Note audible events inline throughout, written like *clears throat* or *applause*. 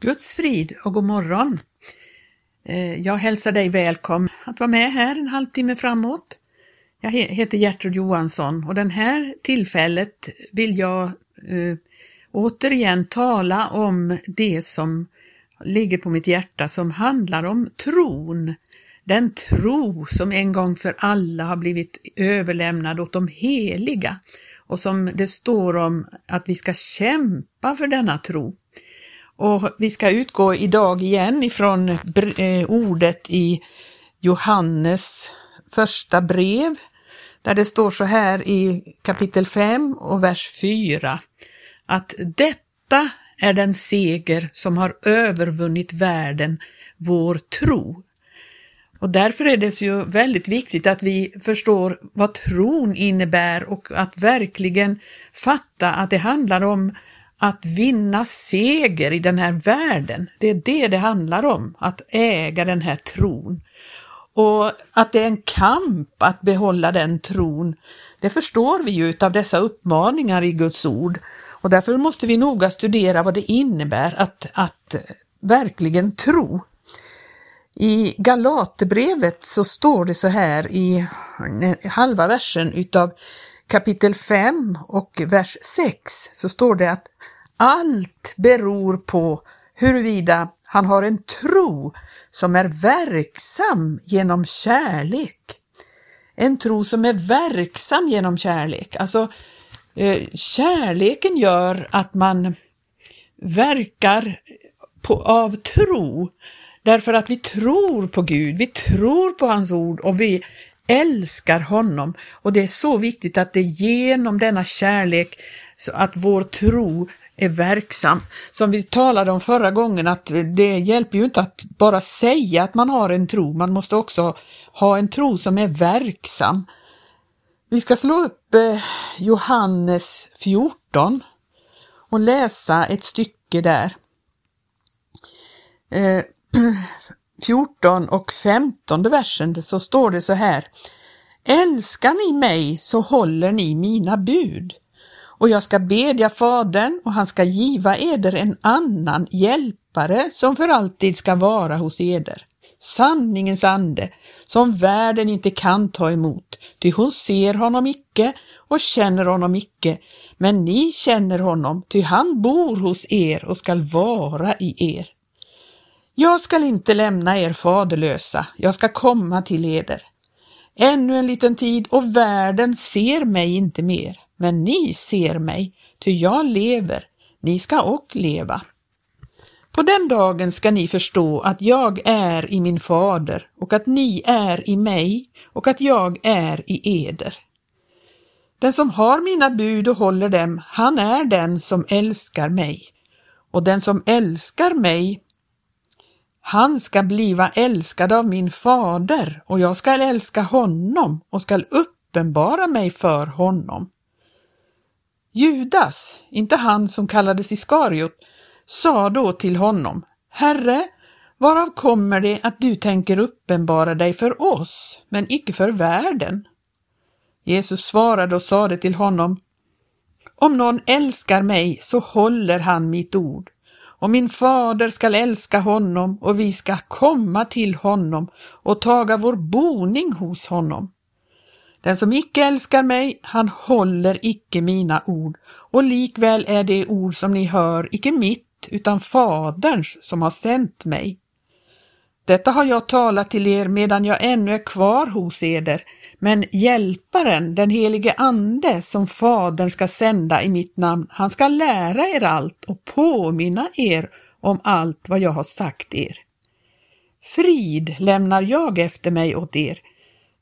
Guds frid och god morgon. Eh, jag hälsar dig välkommen att vara med här en halvtimme framåt. Jag heter Gertrud Johansson och den här tillfället vill jag eh, återigen tala om det som ligger på mitt hjärta som handlar om tron. Den tro som en gång för alla har blivit överlämnad åt de heliga och som det står om att vi ska kämpa för denna tro. Och vi ska utgå idag igen ifrån eh, ordet i Johannes första brev, där det står så här i kapitel 5 och vers 4, att detta är den seger som har övervunnit världen, vår tro. Och därför är det så väldigt viktigt att vi förstår vad tron innebär och att verkligen fatta att det handlar om att vinna seger i den här världen. Det är det det handlar om, att äga den här tron. Och att det är en kamp att behålla den tron, det förstår vi ju av dessa uppmaningar i Guds ord. Och därför måste vi noga studera vad det innebär att, att verkligen tro. I Galaterbrevet så står det så här i halva versen utav kapitel 5 och vers 6 så står det att allt beror på huruvida han har en tro som är verksam genom kärlek. En tro som är verksam genom kärlek. Alltså, eh, kärleken gör att man verkar på, av tro därför att vi tror på Gud, vi tror på hans ord och vi älskar honom. Och det är så viktigt att det är genom denna kärlek så att vår tro är verksam. Som vi talade om förra gången att det hjälper ju inte att bara säga att man har en tro, man måste också ha en tro som är verksam. Vi ska slå upp eh, Johannes 14 och läsa ett stycke där. Eh, *clears throat* 14 och 15 versen så står det så här. Älskar ni mig så håller ni mina bud och jag ska bedja Fadern och han ska giva eder en annan hjälpare som för alltid ska vara hos eder. Sanningens ande, som världen inte kan ta emot, ty hon ser honom icke och känner honom icke, men ni känner honom, ty han bor hos er och skall vara i er. Jag skall inte lämna er faderlösa, jag ska komma till eder. Ännu en liten tid och världen ser mig inte mer, men ni ser mig, ty jag lever, ni ska och leva. På den dagen ska ni förstå att jag är i min fader och att ni är i mig och att jag är i eder. Den som har mina bud och håller dem, han är den som älskar mig. Och den som älskar mig, han ska bliva älskad av min fader och jag skall älska honom och skall uppenbara mig för honom. Judas, inte han som kallades Iskariot, sa då till honom, Herre, varav kommer det att du tänker uppenbara dig för oss, men icke för världen? Jesus svarade och sade till honom, Om någon älskar mig så håller han mitt ord, och min fader skall älska honom och vi ska komma till honom och taga vår boning hos honom. Den som icke älskar mig, han håller icke mina ord, och likväl är det ord som ni hör icke mitt, utan Faderns som har sänt mig. Detta har jag talat till er medan jag ännu är kvar hos eder, men Hjälparen, den helige Ande, som Fadern ska sända i mitt namn, han ska lära er allt och påminna er om allt vad jag har sagt er. Frid lämnar jag efter mig åt er,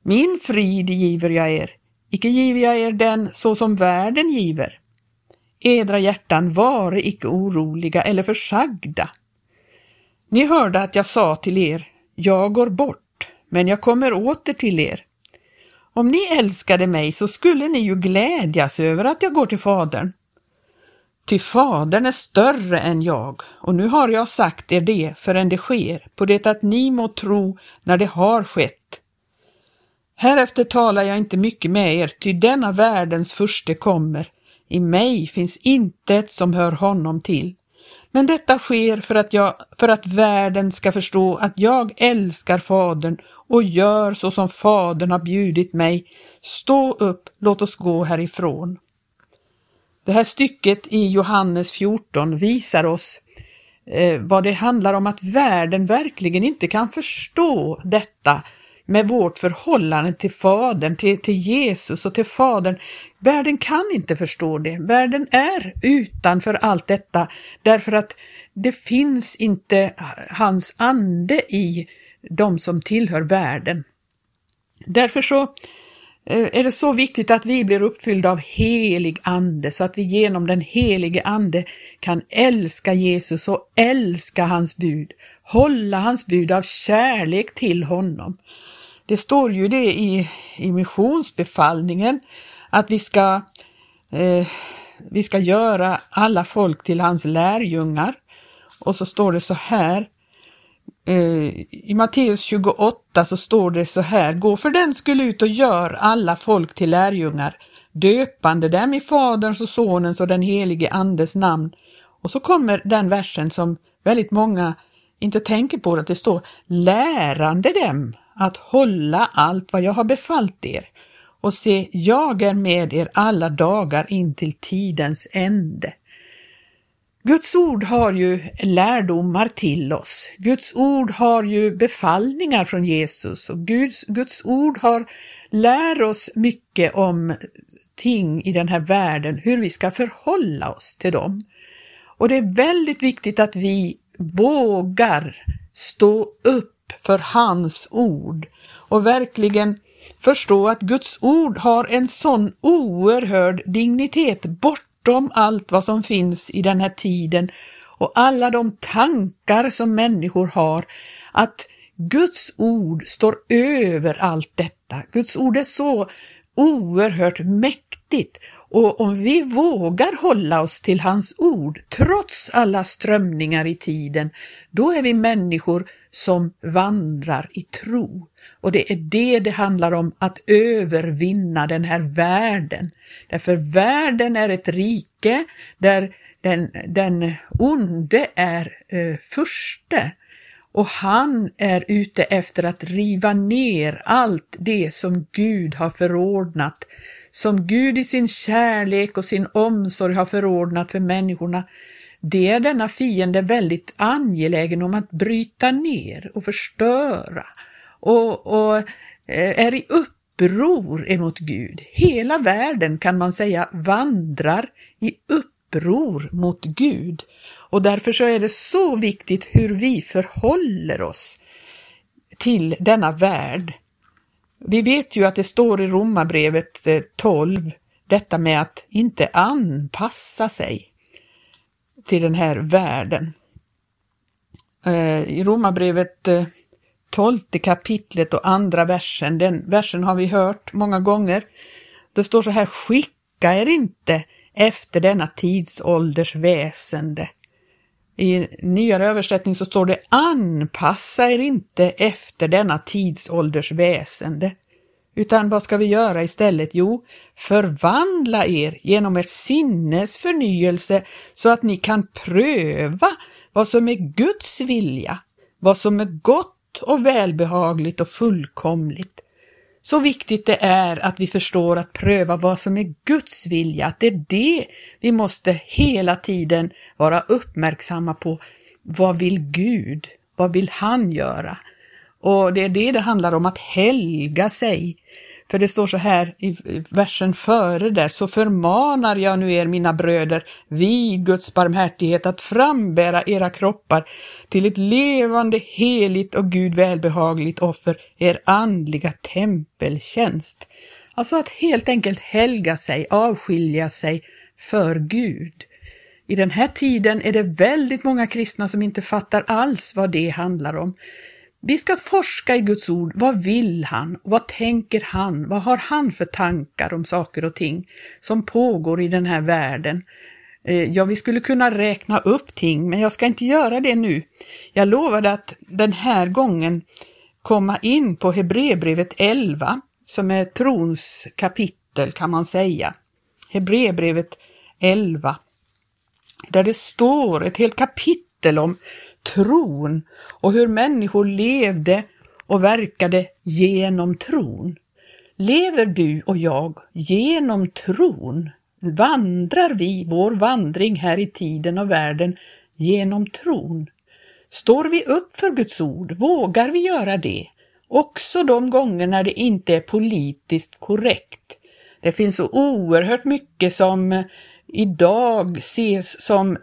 min frid giver jag er, icke giver jag er den så som världen giver. Edra hjärtan vare icke oroliga eller försagda. Ni hörde att jag sa till er, jag går bort, men jag kommer åter till er. Om ni älskade mig så skulle ni ju glädjas över att jag går till Fadern. Ty Fadern är större än jag, och nu har jag sagt er det förrän det sker, på det att ni må tro när det har skett. Härefter talar jag inte mycket med er, ty denna världens furste kommer. I mig finns intet som hör honom till. Men detta sker för att, jag, för att världen ska förstå att jag älskar Fadern och gör så som Fadern har bjudit mig. Stå upp, låt oss gå härifrån. Det här stycket i Johannes 14 visar oss eh, vad det handlar om att världen verkligen inte kan förstå detta med vårt förhållande till Fadern, till, till Jesus och till Fadern. Världen kan inte förstå det. Världen är utanför allt detta därför att det finns inte hans ande i de som tillhör världen. Därför så eh, är det så viktigt att vi blir uppfyllda av helig ande så att vi genom den helige ande kan älska Jesus och älska hans bud, hålla hans bud av kärlek till honom. Det står ju det i, i missionsbefallningen att vi ska, eh, vi ska göra alla folk till hans lärjungar. Och så står det så här eh, i Matteus 28 så står det så här, gå för den skulle ut och gör alla folk till lärjungar, döpande dem i Faderns och Sonens och den helige Andes namn. Och så kommer den versen som väldigt många inte tänker på, att det står lärande dem att hålla allt vad jag har befallt er. Och se, jag är med er alla dagar in till tidens ände. Guds ord har ju lärdomar till oss. Guds ord har ju befallningar från Jesus och Guds, Guds ord har lär oss mycket om ting i den här världen, hur vi ska förhålla oss till dem. Och det är väldigt viktigt att vi vågar stå upp för hans ord och verkligen förstå att Guds ord har en sån oerhörd dignitet bortom allt vad som finns i den här tiden och alla de tankar som människor har, att Guds ord står över allt detta. Guds ord är så oerhört mäktigt och om vi vågar hålla oss till hans ord, trots alla strömningar i tiden, då är vi människor som vandrar i tro. Och det är det det handlar om, att övervinna den här världen. Därför världen är ett rike där den, den onde är eh, förste och han är ute efter att riva ner allt det som Gud har förordnat som Gud i sin kärlek och sin omsorg har förordnat för människorna, det är denna fiende väldigt angelägen om att bryta ner och förstöra och, och eh, är i uppror emot Gud. Hela världen kan man säga vandrar i uppror mot Gud. Och därför så är det så viktigt hur vi förhåller oss till denna värld. Vi vet ju att det står i Romarbrevet eh, 12 detta med att inte anpassa sig till den här världen. Eh, I Romarbrevet eh, 12 kapitlet och andra versen, den versen har vi hört många gånger. Det står så här, skicka er inte efter denna tidsålders väsende i nyare översättning så står det anpassa er inte efter denna tidsålders väsende. Utan vad ska vi göra istället? Jo, förvandla er genom ert sinnes förnyelse så att ni kan pröva vad som är Guds vilja, vad som är gott och välbehagligt och fullkomligt. Så viktigt det är att vi förstår att pröva vad som är Guds vilja, att det är det vi måste hela tiden vara uppmärksamma på. Vad vill Gud? Vad vill han göra? Och det är det det handlar om, att helga sig. För det står så här i versen före där, så förmanar jag nu er mina bröder vid Guds barmhärtighet att frambära era kroppar till ett levande, heligt och Gud välbehagligt offer, er andliga tempeltjänst. Alltså att helt enkelt helga sig, avskilja sig för Gud. I den här tiden är det väldigt många kristna som inte fattar alls vad det handlar om. Vi ska forska i Guds ord. Vad vill han? Vad tänker han? Vad har han för tankar om saker och ting som pågår i den här världen? Eh, ja, vi skulle kunna räkna upp ting, men jag ska inte göra det nu. Jag lovade att den här gången komma in på Hebreerbrevet 11, som är trons kapitel kan man säga. Hebreerbrevet 11. där det står ett helt kapitel om tron och hur människor levde och verkade genom tron. Lever du och jag genom tron? Vandrar vi vår vandring här i tiden och världen genom tron? Står vi upp för Guds ord? Vågar vi göra det? Också de gånger när det inte är politiskt korrekt. Det finns så oerhört mycket som idag ses som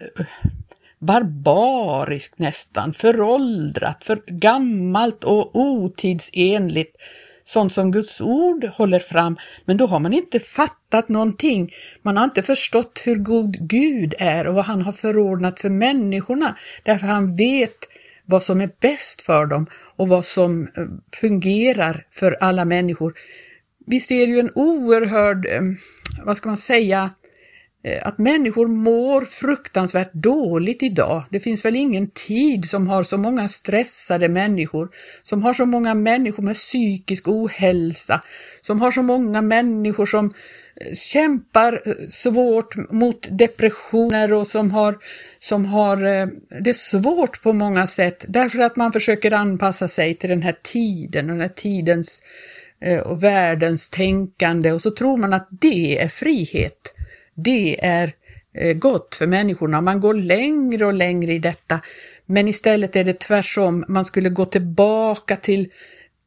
barbariskt nästan, föråldrat, för gammalt och otidsenligt, sånt som Guds ord håller fram, men då har man inte fattat någonting. Man har inte förstått hur god Gud är och vad han har förordnat för människorna, därför han vet vad som är bäst för dem och vad som eh, fungerar för alla människor. Vi ser ju en oerhörd, eh, vad ska man säga, Eh, att människor mår fruktansvärt dåligt idag. Det finns väl ingen tid som har så många stressade människor, som har så många människor med psykisk ohälsa, som har så många människor som eh, kämpar eh, svårt mot depressioner och som har, som har det svårt på många sätt därför att man försöker anpassa sig till den här tiden och den här tidens och världens tänkande och så tror man att det är frihet det är eh, gott för människorna. Man går längre och längre i detta, men istället är det tvärsom. Man skulle gå tillbaka till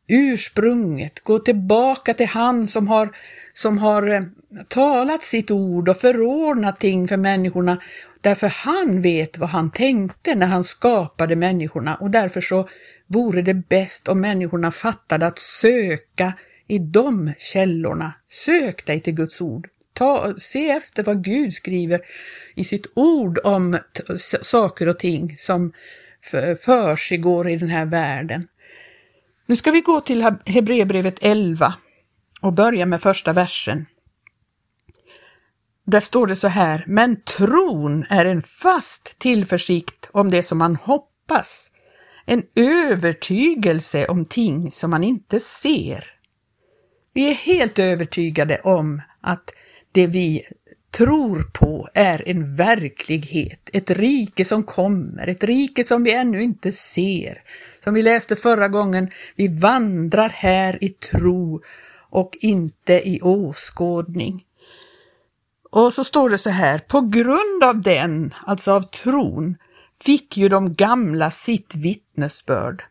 ursprunget, gå tillbaka till han som har, som har eh, talat sitt ord och förordnat ting för människorna, därför han vet vad han tänkte när han skapade människorna och därför så vore det bäst om människorna fattade att söka i de källorna. Sök dig till Guds ord. Ta, se efter vad Gud skriver i sitt ord om saker och ting som försiggår i den här världen. Nu ska vi gå till Hebreerbrevet 11 och börja med första versen. Där står det så här, men tron är en fast tillförsikt om det som man hoppas, en övertygelse om ting som man inte ser. Vi är helt övertygade om att det vi tror på är en verklighet, ett rike som kommer, ett rike som vi ännu inte ser. Som vi läste förra gången, vi vandrar här i tro och inte i åskådning. Och så står det så här, på grund av den, alltså av tron, fick ju de gamla sitt vittnesbörd.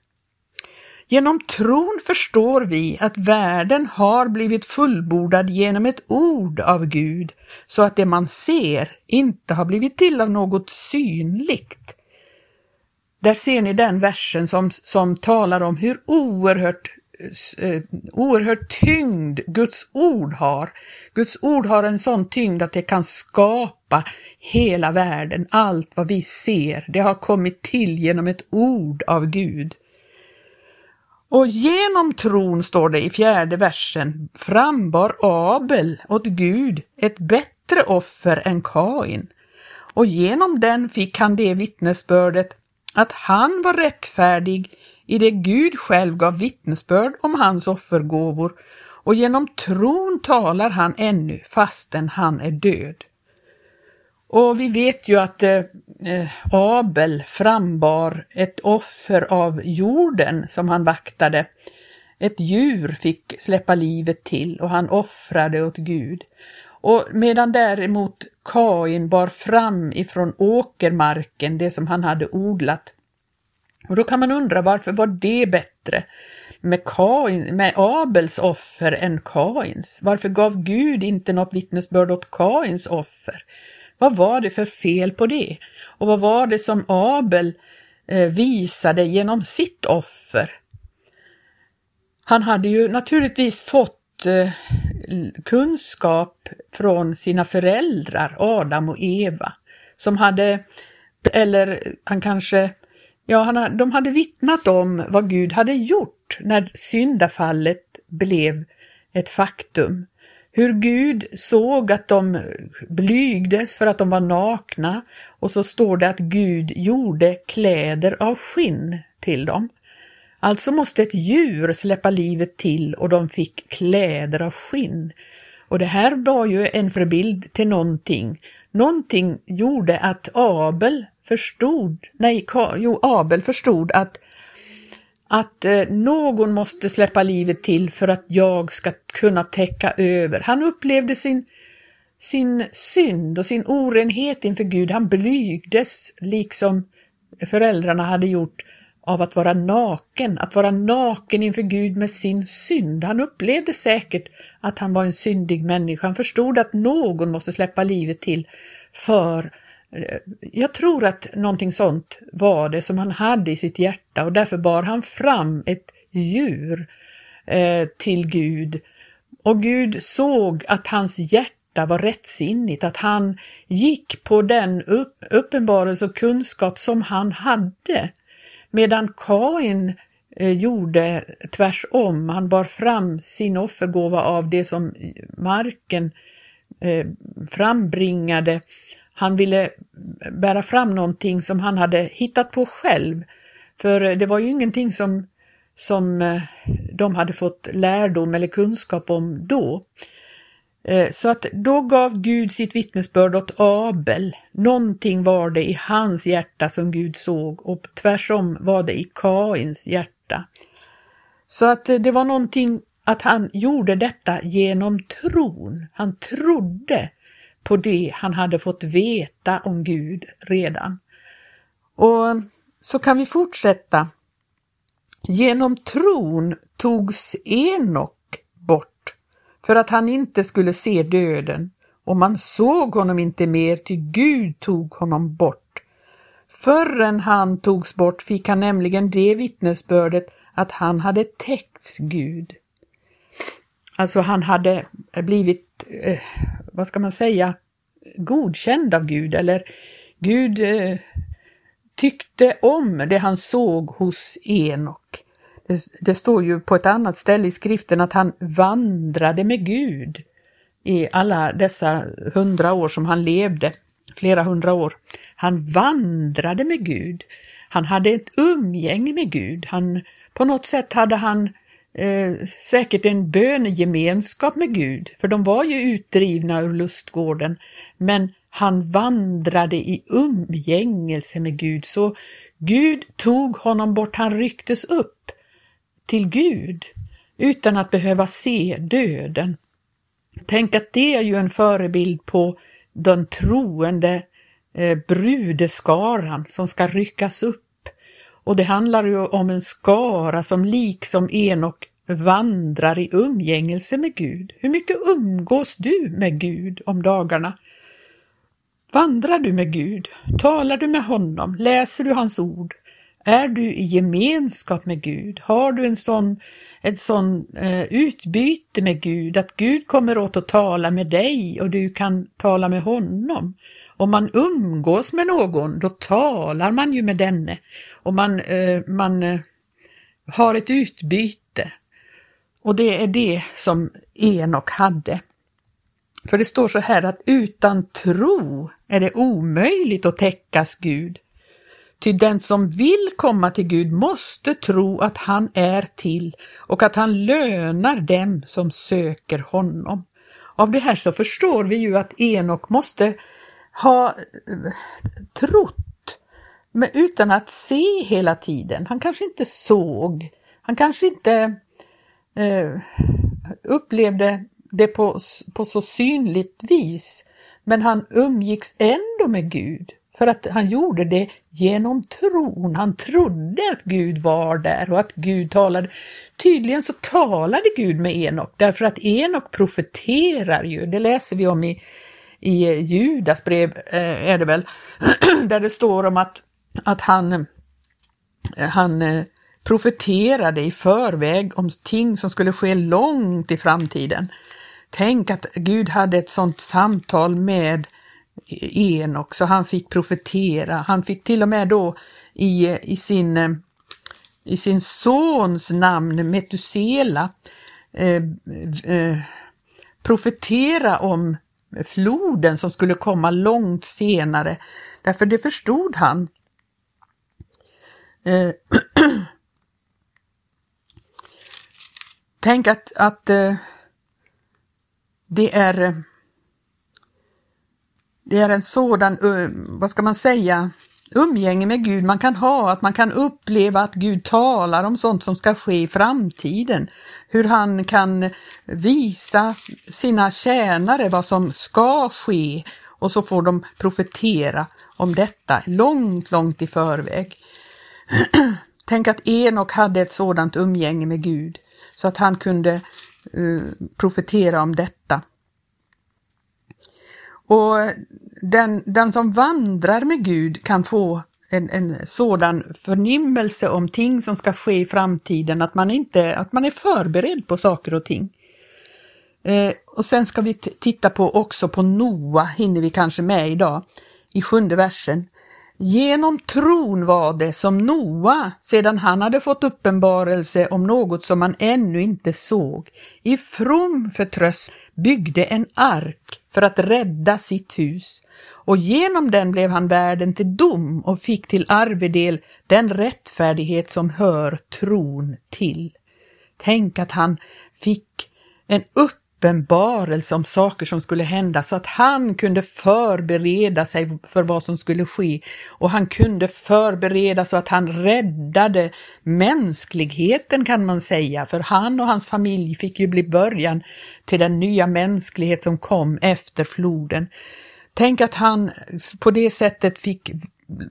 Genom tron förstår vi att världen har blivit fullbordad genom ett ord av Gud, så att det man ser inte har blivit till av något synligt. Där ser ni den versen som, som talar om hur oerhört, eh, oerhört tyngd Guds ord har. Guds ord har en sån tyngd att det kan skapa hela världen. Allt vad vi ser, det har kommit till genom ett ord av Gud. Och genom tron, står det i fjärde versen, frambar Abel åt Gud ett bättre offer än Kain. Och genom den fick han det vittnesbördet att han var rättfärdig i det Gud själv gav vittnesbörd om hans offergåvor och genom tron talar han ännu fastän han är död. Och vi vet ju att eh, eh, Abel frambar ett offer av jorden som han vaktade. Ett djur fick släppa livet till och han offrade åt Gud. Och medan däremot Kain bar fram ifrån åkermarken det som han hade odlat. Och då kan man undra varför var det bättre med, Kain, med Abels offer än Kains? Varför gav Gud inte något vittnesbörd åt Kains offer? Vad var det för fel på det? Och vad var det som Abel eh, visade genom sitt offer? Han hade ju naturligtvis fått eh, kunskap från sina föräldrar, Adam och Eva, som hade, eller han kanske, ja, han, de hade vittnat om vad Gud hade gjort när syndafallet blev ett faktum hur Gud såg att de blygdes för att de var nakna och så står det att Gud gjorde kläder av skinn till dem. Alltså måste ett djur släppa livet till och de fick kläder av skinn. Och det här var ju en förbild till någonting, någonting gjorde att Abel förstod, nej, jo, Abel förstod att att eh, någon måste släppa livet till för att jag ska kunna täcka över. Han upplevde sin, sin synd och sin orenhet inför Gud. Han blygdes liksom föräldrarna hade gjort av att vara naken, att vara naken inför Gud med sin synd. Han upplevde säkert att han var en syndig människa. Han förstod att någon måste släppa livet till för jag tror att någonting sånt var det som han hade i sitt hjärta och därför bar han fram ett djur eh, till Gud. Och Gud såg att hans hjärta var rättsinnigt, att han gick på den upp, uppenbarelse och kunskap som han hade. Medan Kain eh, gjorde tvärsom, han bar fram sin offergåva av det som marken eh, frambringade. Han ville bära fram någonting som han hade hittat på själv. För det var ju ingenting som, som eh, de hade fått lärdom eller kunskap om då. Eh, så att då gav Gud sitt vittnesbörd åt Abel. Någonting var det i hans hjärta som Gud såg och tvärsom var det i Kains hjärta. Så att det var någonting att han gjorde detta genom tron. Han trodde på det han hade fått veta om Gud redan. Och så kan vi fortsätta. Genom tron togs Enok bort för att han inte skulle se döden, och man såg honom inte mer, ty Gud tog honom bort. Förrän han togs bort fick han nämligen det vittnesbördet att han hade täckts Gud. Alltså han hade blivit, eh, vad ska man säga, godkänd av Gud eller Gud eh, tyckte om det han såg hos Enok. Det, det, står ju på ett annat ställe i skriften att han vandrade med Gud i alla dessa hundra år som han levde, flera hundra år. Han vandrade med Gud. Han hade ett umgänge med Gud. Han, på något sätt hade han eh, säkert en bönegemenskap med Gud, för de var ju utdrivna ur lustgården, men han vandrade i umgängelse med Gud, så Gud tog honom bort, han rycktes upp till Gud utan att behöva se döden. Tänk att det är ju en förebild på den troende eh, brudeskaran som ska ryckas upp. Och det handlar ju om en skara som liksom Enok vandrar i umgängelse med Gud. Hur mycket umgås du med Gud om dagarna? Vandrar du med Gud? Talar du med honom? Läser du hans ord? Är du i gemenskap med Gud? Har du en sån, ett sån eh, utbyte med Gud, att Gud kommer åt att tala med dig och du kan tala med honom? Om man umgås med någon, då talar man ju med denne och man, eh, man eh, har ett utbyte. Och det är det som Enok hade. För det står så här att utan tro är det omöjligt att täckas Gud. Ty den som vill komma till Gud måste tro att han är till och att han lönar dem som söker honom. Av det här så förstår vi ju att Enok måste ha trott, men utan att se hela tiden. Han kanske inte såg, han kanske inte eh, upplevde det på, på så synligt vis, men han umgicks ändå med Gud för att han gjorde det genom tron. Han trodde att Gud var där och att Gud talade. Tydligen så talade Gud med Enok därför att Enok profeterar ju, det läser vi om i, i Judas brev eh, är det väl, *clears throat* där det står om att, att han, eh, han eh, profeterade i förväg om ting som skulle ske långt i framtiden. Tänk att Gud hade ett sådant samtal med Enok, så han fick profetera. Han fick till och med då i, i, sin, eh, i sin sons namn Metusela eh, eh, profetera om floden som skulle komma långt senare. Därför det förstod han. Eh, *clears throat* Tänk att, att eh, det är eh, det är en sådan, eh, vad ska man säga, umgänge med Gud man kan ha, att man kan uppleva att Gud talar om sånt som ska ske i framtiden. Hur han kan visa sina tjänare vad som ska ske och så får de profetera om detta långt, långt i förväg. *clears throat* Tänk att Enok hade ett sådant umgänge med Gud så att han kunde uh, profetera om detta. Och den, den som vandrar med Gud kan få en, en sådan förnimmelse om ting som ska ske i framtiden, att man, inte, att man är förberedd på saker och ting. Eh, och sen ska vi titta på också på Noa, hinner vi kanske med idag, i sjunde versen. Genom tron var det som Noa, sedan han hade fått uppenbarelse om något som man ännu inte såg, i from förtröst byggde en ark för att rädda sitt hus och genom den blev han värden till dom och fick till arvedel den rättfärdighet som hör tron till. Tänk att han fick en upp uppenbarelse om saker som skulle hända så att han kunde förbereda sig för vad som skulle ske och han kunde förbereda så att han räddade mänskligheten kan man säga, för han och hans familj fick ju bli början till den nya mänsklighet som kom efter floden. Tänk att han på det sättet fick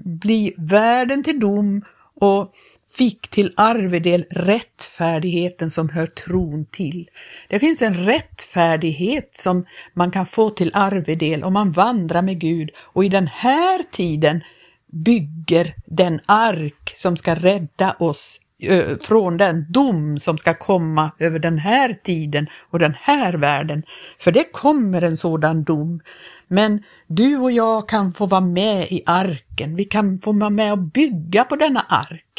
bli världen till dom och fick till arvedel rättfärdigheten som hör tron till. Det finns en rättfärdighet som man kan få till arvedel om man vandrar med Gud och i den här tiden bygger den ark som ska rädda oss från den dom som ska komma över den här tiden och den här världen. För det kommer en sådan dom. Men du och jag kan få vara med i arken. Vi kan få vara med och bygga på denna ark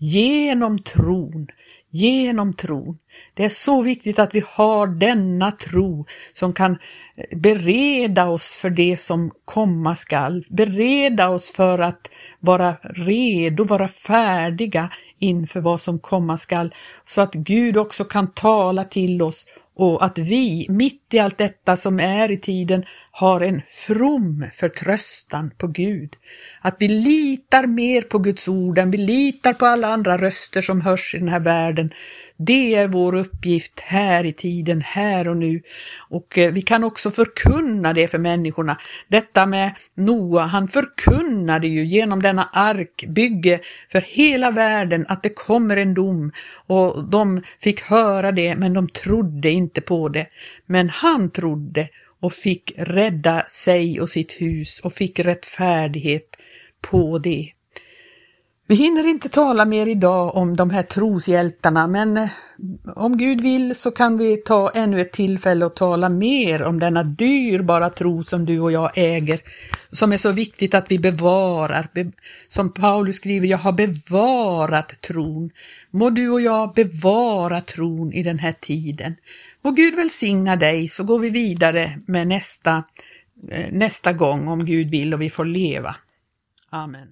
genom tron. Genom tron. Det är så viktigt att vi har denna tro som kan eh, bereda oss för det som komma skall, bereda oss för att vara redo, vara färdiga inför vad som komma skall, så att Gud också kan tala till oss och att vi, mitt i allt detta som är i tiden, har en from förtröstan på Gud. Att vi litar mer på Guds ord än vi litar på alla andra röster som hörs i den här världen. Det är vår uppgift här i tiden, här och nu. Och eh, vi kan också förkunna det för människorna. Detta med Noa, han förkunnade ju genom denna arkbygge för hela världen att det kommer en dom. Och de fick höra det, men de trodde inte på det. Men han trodde och fick rädda sig och sitt hus och fick rättfärdighet på det. Vi hinner inte tala mer idag om de här troshjältarna, men eh, om Gud vill så kan vi ta ännu ett tillfälle och tala mer om denna dyrbara tro som du och jag äger, som är så viktigt att vi bevarar. Som Paulus skriver, jag har bevarat tron. Må du och jag bevara tron i den här tiden. Må Gud välsigna dig så går vi vidare med nästa, eh, nästa gång om Gud vill och vi får leva. Amen.